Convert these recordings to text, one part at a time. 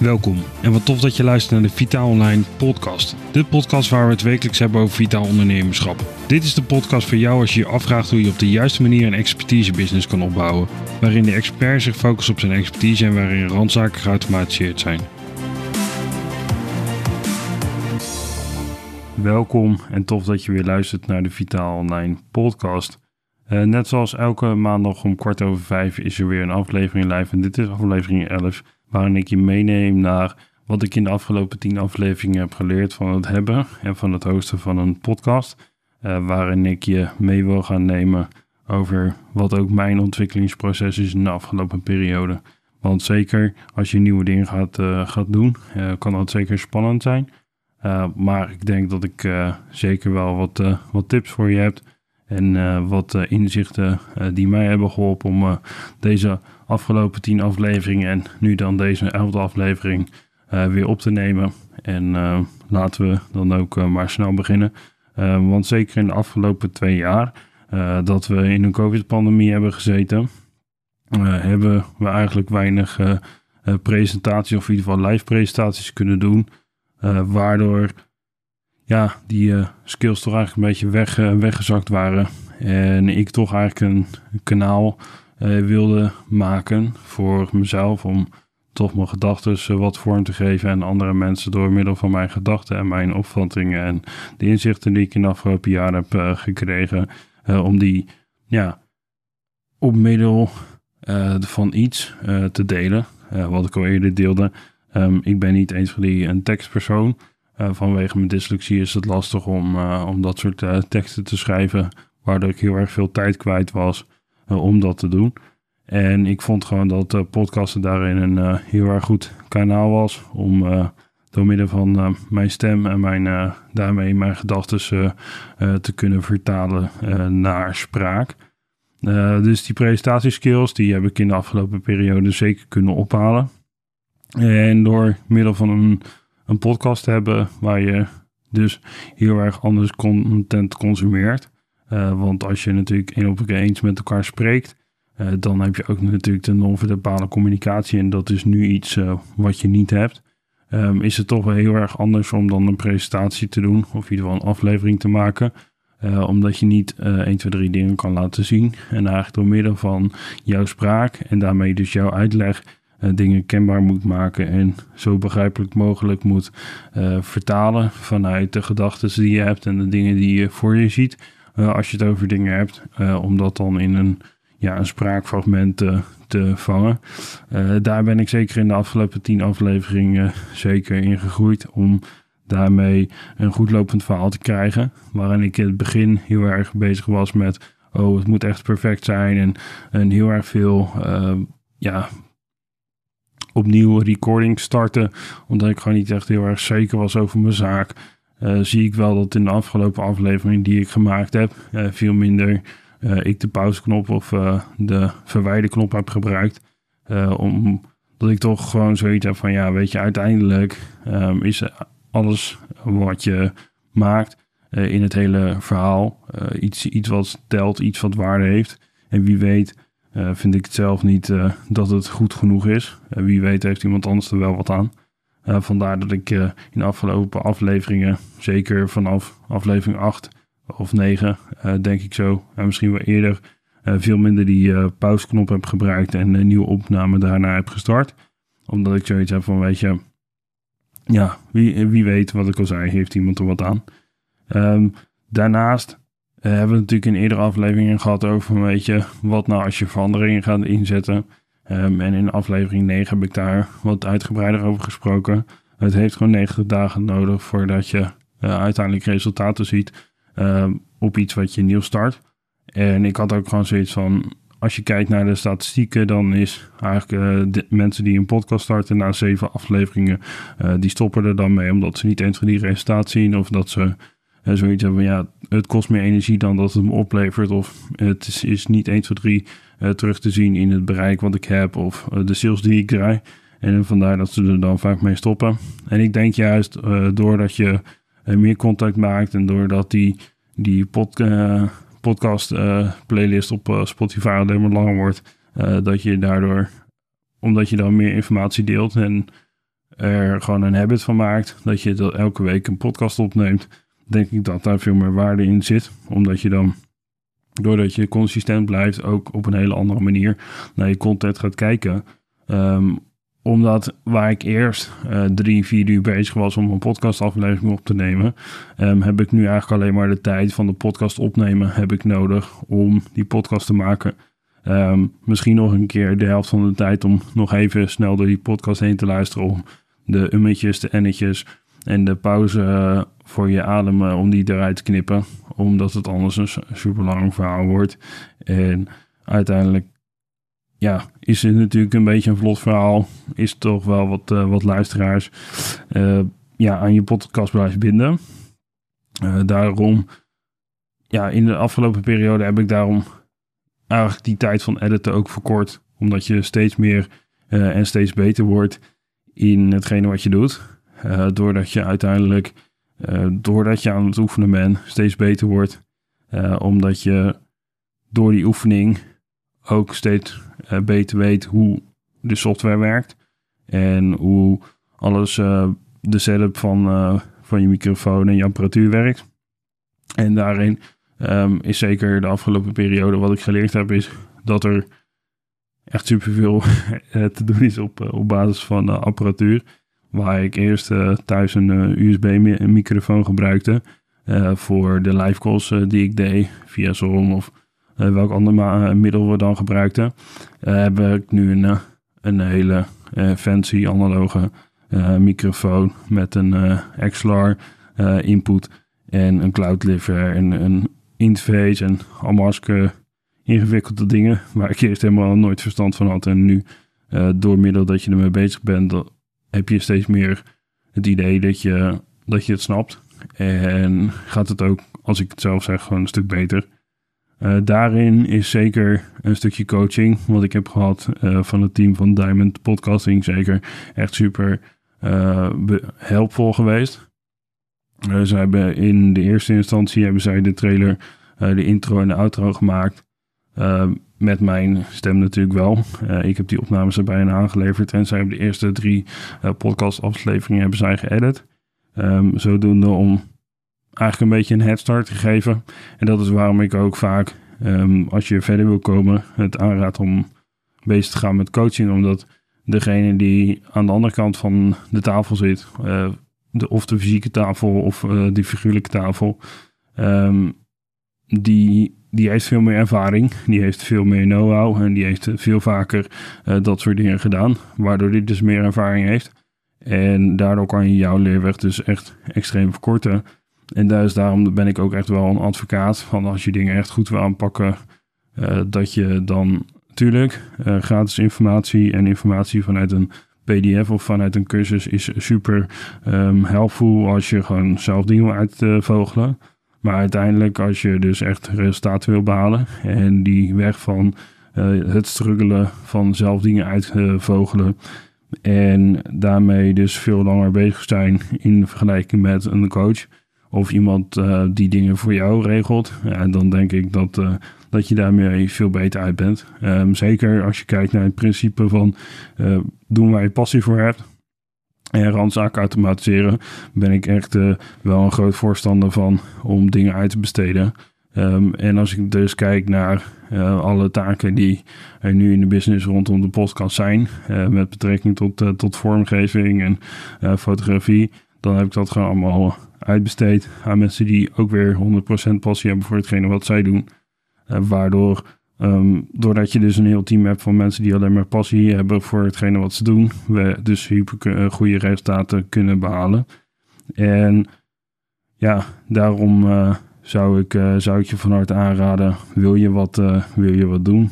Welkom en wat tof dat je luistert naar de Vitaal Online podcast. De podcast waar we het wekelijks hebben over vitaal ondernemerschap. Dit is de podcast voor jou als je je afvraagt hoe je op de juiste manier een expertise-business kan opbouwen. Waarin de expert zich focust op zijn expertise en waarin randzaken geautomatiseerd zijn. Welkom en tof dat je weer luistert naar de Vitaal Online podcast. Uh, net zoals elke maandag om kwart over vijf is er weer een aflevering live en dit is aflevering 11 waarin ik je meeneem naar wat ik in de afgelopen tien afleveringen heb geleerd van het hebben en van het hosten van een podcast. Uh, waarin ik je mee wil gaan nemen over wat ook mijn ontwikkelingsproces is in de afgelopen periode. Want zeker als je nieuwe dingen gaat, uh, gaat doen, uh, kan dat zeker spannend zijn. maar ik denk dat ik zeker wel wat, wat tips voor je heb. En wat inzichten die mij hebben geholpen om deze afgelopen tien afleveringen en nu dan deze elfde aflevering uh, weer op te nemen. En uh, laten we dan ook uh, maar snel beginnen. want zeker in de afgelopen twee jaar dat we in een COVID-pandemie hebben gezeten, hebben we eigenlijk weinig presentaties of in ieder geval live presentaties kunnen doen. waardoor ja, die skills toch eigenlijk een beetje weg, weggezakt waren. En ik toch eigenlijk een kanaal wilde maken voor mezelf. Om toch mijn gedachten uh, wat vorm te geven en andere mensen door middel van mijn gedachten en mijn opvattingen en de inzichten die ik in de afgelopen jaren heb uh, gekregen. om die ja, op middel van iets te delen. wat ik al eerder deelde. Um, ik ben niet eens die een tekstpersoon. vanwege mijn dyslexie is het lastig om, om dat soort teksten te schrijven. Waardoor ik heel erg veel tijd kwijt was. Eh, om dat te doen. En ik vond gewoon dat uh, podcasten daarin een uh, heel erg goed kanaal was om door middel van mijn stem en mijn, daarmee mijn gedachten te kunnen vertalen naar spraak. dus die presentatieskills die heb ik in de afgelopen periode zeker kunnen ophalen. En door middel van een, een podcast te hebben waar je dus heel erg anders content consumeert, uh, want als je natuurlijk één op eens met elkaar spreekt, uh, dan heb je ook natuurlijk de non-verbale communicatie. En dat is nu iets uh, wat je niet hebt. Um, is het toch wel heel erg anders om dan een presentatie te doen, of in ieder geval een aflevering te maken. omdat je niet 1, 2, 3 dingen kan laten zien. En eigenlijk door middel van jouw spraak en daarmee dus jouw uitleg dingen kenbaar moet maken en zo begrijpelijk mogelijk moet vertalen vanuit de gedachten die je hebt en de dingen die je voor je ziet als je het over dingen hebt, uh, om dat dan in een, ja, een spraakfragment te, vangen. Uh, daar ben ik zeker in de afgelopen tien afleveringen zeker in gegroeid om daarmee een goed lopend verhaal te krijgen. Waarin ik in het begin heel erg bezig was met, oh het moet echt perfect zijn en, en heel erg veel, ja, opnieuw recording starten. Omdat ik gewoon niet echt heel erg zeker was over mijn zaak. Eh, zie ik wel dat in de afgelopen aflevering die ik gemaakt heb, uh, veel minder uh, ik de pauzeknop of de verwijderknop heb gebruikt. omdat ik toch gewoon zoiets heb van ja, weet je, uiteindelijk um, is alles wat je maakt in het hele verhaal iets, iets wat telt, iets wat waarde heeft. En wie weet vind ik het zelf niet dat het goed genoeg is. wie weet heeft iemand anders er wel wat aan. Uh, vandaar dat ik uh, in de afgelopen afleveringen, zeker vanaf aflevering 8 of 9, uh, eh, denk ik zo, en misschien wel eerder, veel minder die pauzeknop heb gebruikt en een nieuwe opname daarna heb gestart. Omdat ik zoiets heb van, weet je, ja, wie, wie weet wat ik al zei, heeft iemand er wat aan. Um, daarnaast hebben we natuurlijk in eerdere afleveringen gehad over, weet je, wat nou als je veranderingen gaat inzetten. Um, en in aflevering 9 heb ik daar wat uitgebreider over gesproken. Het heeft gewoon 90 dagen nodig voordat je uh, uiteindelijk resultaten ziet um, op iets wat je nieuw start. En ik had ook gewoon zoiets van, als je kijkt naar de statistieken, dan is eigenlijk uh, de mensen die een podcast starten na zeven afleveringen, uh, die stoppen er dan mee omdat ze niet eens die resultaat zien of dat ze zoiets hebben ja, het kost meer energie dan dat het me oplevert of het is, is niet 1, 2, 3 uh, terug te zien in het bereik wat ik heb of uh, de sales die ik draai. En vandaar dat ze er dan vaak mee stoppen. En ik denk juist uh, doordat je meer contact maakt en doordat die, die pod, podcast playlist op Spotify alleen maar langer wordt, dat je daardoor, omdat je dan meer informatie deelt en er gewoon een habit van maakt, dat je dat elke week een podcast opneemt, denk ik dat daar veel meer waarde in zit. Omdat je dan, doordat je consistent blijft, ook op een hele andere manier naar je content gaat kijken. Um, omdat waar ik eerst uh, drie, vier uur bezig was om een podcastaflevering op te nemen, um, heb ik nu eigenlijk alleen maar de tijd van de podcast opnemen heb ik nodig om die podcast te maken. Um, misschien nog een keer de helft van de tijd om nog even snel door die podcast heen te luisteren om de ummetjes, de ennetjes en de pauze uh, voor je ademen om die eruit te knippen. Omdat het anders een super lang verhaal wordt. En uiteindelijk ja, is het natuurlijk een beetje een vlot verhaal. Is toch wel wat, uh, wat luisteraars uh, ja, aan je podcast blijven binden. Daarom, ja, in de afgelopen periode heb ik daarom eigenlijk die tijd van editen ook verkort. Omdat je steeds meer en steeds beter wordt in hetgene wat je doet. Doordat je uiteindelijk, doordat je aan het oefenen bent, steeds beter wordt. omdat je door die oefening ook steeds beter weet hoe de software werkt. En hoe alles, de setup van, van je microfoon en je apparatuur werkt. En daarin um, is zeker de afgelopen periode wat ik geleerd heb, is dat er echt superveel te doen is op, op basis van apparatuur. Waar ik eerst thuis een USB-microfoon gebruikte voor de live calls die ik deed via Zoom of welk ander eh, middel we dan gebruikten, heb ik nu een, een hele fancy analoge microfoon met een XLR input en een cloudliver en een interface en allemaal ingewikkelde dingen waar ik eerst helemaal nooit verstand van had. En nu, door middel dat je ermee bezig bent, heb je steeds meer het idee dat je, dat je het snapt. En gaat het ook, als ik het zelf zeg, gewoon een stuk beter. Uh, daarin is zeker een stukje coaching, wat ik heb gehad uh, van het team van Diamond Podcasting, zeker echt super uh, helpvol geweest. ze hebben in de eerste instantie hebben zij de trailer, de intro en de outro gemaakt. Met mijn stem natuurlijk wel. ik heb die opnames er bijna aangeleverd en zij hebben de eerste drie podcastafleveringen hebben zij geëdit. Um, zodoende om eigenlijk een beetje een headstart gegeven. En dat is waarom ik ook vaak, um, als je verder wil komen, het aanraad om bezig te gaan met coaching. Omdat degene die aan de andere kant van de tafel zit, uh, de, of de fysieke tafel of uh, die figuurlijke tafel, um, die, die heeft veel meer ervaring. Die heeft veel meer know-how en die heeft veel vaker uh, dat soort dingen gedaan. Waardoor die dus meer ervaring heeft. En daardoor kan je jouw leerweg dus echt extreem verkorten. En daarom ben ik ook echt wel een advocaat van als je dingen echt goed wil aanpakken, uh, dat je dan natuurlijk uh, gratis informatie en informatie vanuit een PDF of vanuit een cursus is super um, helpful als je gewoon zelf dingen wil uitvogelen. Maar uiteindelijk als je dus echt resultaten wil behalen en die weg van uh, het struggelen van zelf dingen uitvogelen en daarmee dus veel langer bezig zijn in vergelijking met een coach of iemand uh, die dingen voor jou regelt, ja, dan denk ik dat, uh, dat je daarmee veel beter uit bent. Um, zeker als je kijkt naar het principe van doen waar je passie voor hebt. En randzaken automatiseren ben ik echt wel een groot voorstander van om dingen uit te besteden. Um, en als ik dus kijk naar alle taken die er nu in de business rondom de podcast zijn, met betrekking tot, tot vormgeving en fotografie, dan heb ik dat gewoon allemaal uitbesteed aan mensen die ook weer 100% passie hebben voor hetgene wat zij doen. Waardoor, um, doordat je dus een heel team hebt van mensen die alleen maar passie hebben voor hetgene wat ze doen, we dus super uh, goede resultaten kunnen behalen. En ja, daarom uh, zou, ik, zou ik je van harte aanraden, wil je wat, wil je wat doen?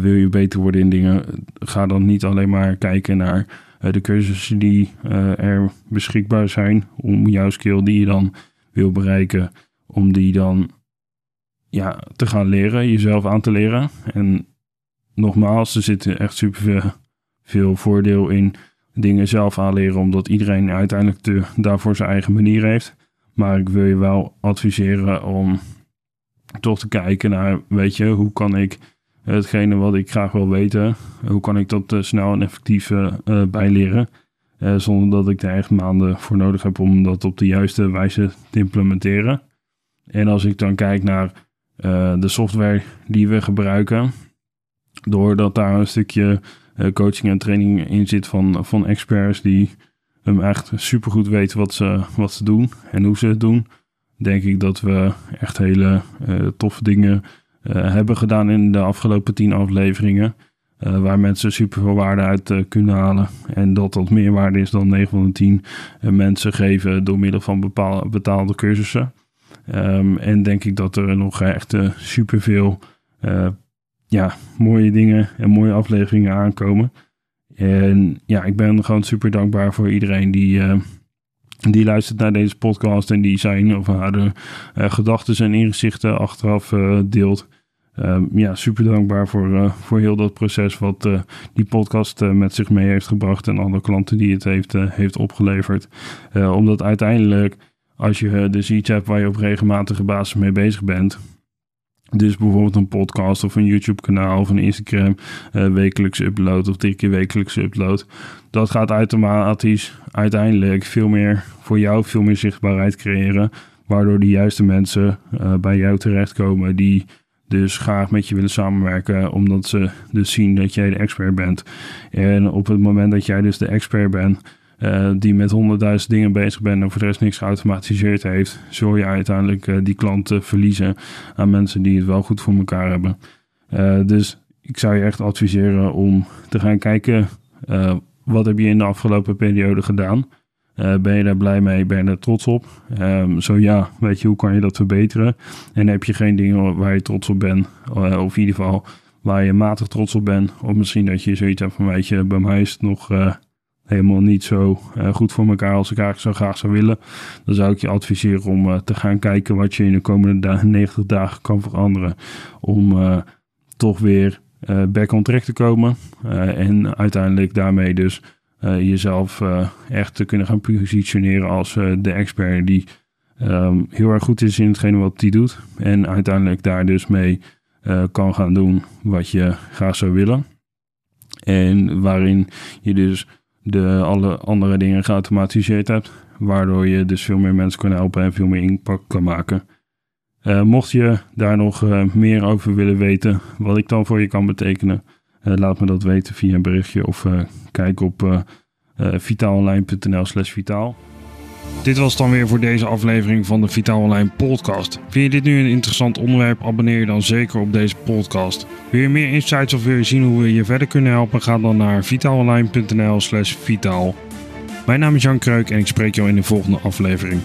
wil je beter worden in dingen, ga dan niet alleen maar kijken naar eh, de cursussen die eh, er beschikbaar zijn om jouw skill die je dan wil bereiken, om die dan ja, te gaan leren, jezelf aan te leren. En nogmaals, er zit echt super veel, voordeel in dingen zelf aanleren, omdat iedereen uiteindelijk de, daarvoor zijn eigen manier heeft. Maar ik wil je wel adviseren om toch te kijken naar, weet je, hoe kan ik hetgene wat ik graag wil weten, hoe kan ik dat uh, snel en effectief uh, bijleren? zonder dat ik er echt maanden voor nodig heb om dat op de juiste wijze te implementeren. En als ik dan kijk naar de software die we gebruiken, doordat daar een stukje coaching en training in zit van, van experts die hem echt supergoed weten wat ze, wat ze doen en hoe ze het doen, denk ik dat we echt hele toffe dingen uh, hebben gedaan in de afgelopen tien afleveringen. Uh, waar mensen super veel waarde uit uh, kunnen halen. En dat dat meer waarde is dan 9 van de 10 mensen geven door middel van bepaalde, betaalde cursussen. Um, en denk ik dat er nog echt super veel ja, mooie dingen en mooie afleveringen aankomen. En ja, ik ben gewoon super dankbaar voor iedereen die, die luistert naar deze podcast en die zijn of haar uh, gedachten en inzichten achteraf deelt. Um, ja, super dankbaar voor, uh, voor heel dat proces wat uh, die podcast uh, met zich mee heeft gebracht en alle klanten die het heeft, heeft opgeleverd. omdat uiteindelijk, als je dus iets hebt waar je op regelmatige basis mee bezig bent, dus bijvoorbeeld een podcast of een YouTube kanaal of een Instagram wekelijks upload of drie keer wekelijks upload. Dat gaat automatisch uiteindelijk veel meer voor jou, veel meer zichtbaarheid creëren. Waardoor de juiste mensen bij jou terechtkomen die dus graag met je willen samenwerken, omdat ze dus zien dat jij de expert bent. En op het moment dat jij dus de expert bent, uh, die met honderdduizend dingen bezig bent en voor de rest niks geautomatiseerd heeft, zul je uiteindelijk uh, die klanten verliezen aan mensen die het wel goed voor elkaar hebben. Uh, dus ik zou je echt adviseren om te gaan kijken, wat heb je in de afgelopen periode gedaan? Ben je daar blij mee? Ben je er trots op? Um, zo ja, weet je, hoe kan je dat verbeteren? En heb je geen dingen waar je trots op bent? Of in ieder geval waar je matig trots op bent. Of misschien dat je zoiets hebt van, weet je, bij mij is het nog helemaal niet zo goed voor elkaar als ik eigenlijk zo graag zou willen. Dan zou ik je adviseren om te gaan kijken wat je in de komende da 90 dagen kan veranderen. Om toch weer back on track te komen. en uiteindelijk daarmee dus jezelf echt te kunnen gaan positioneren als de expert die um, heel erg goed is in hetgene wat hij doet. En uiteindelijk daar dus mee kan gaan doen wat je graag zou willen. En waarin je dus de alle andere dingen geautomatiseerd hebt. Waardoor je dus veel meer mensen kan helpen en veel meer impact kan maken. mocht je daar nog meer over willen weten, wat ik dan voor je kan betekenen, uh, laat me dat weten via een berichtje of kijk op uh, vitaalonline.nl slash vitaal. Dit was dan weer voor deze aflevering van de Vitaal Online podcast. Vind je dit nu een interessant onderwerp? Abonneer je dan zeker op deze podcast. Wil je meer insights of wil je zien hoe we je verder kunnen helpen? Ga dan naar vitaalonline.nl slash vitaal. Mijn naam is Jan Kreuk en ik spreek jou in de volgende aflevering.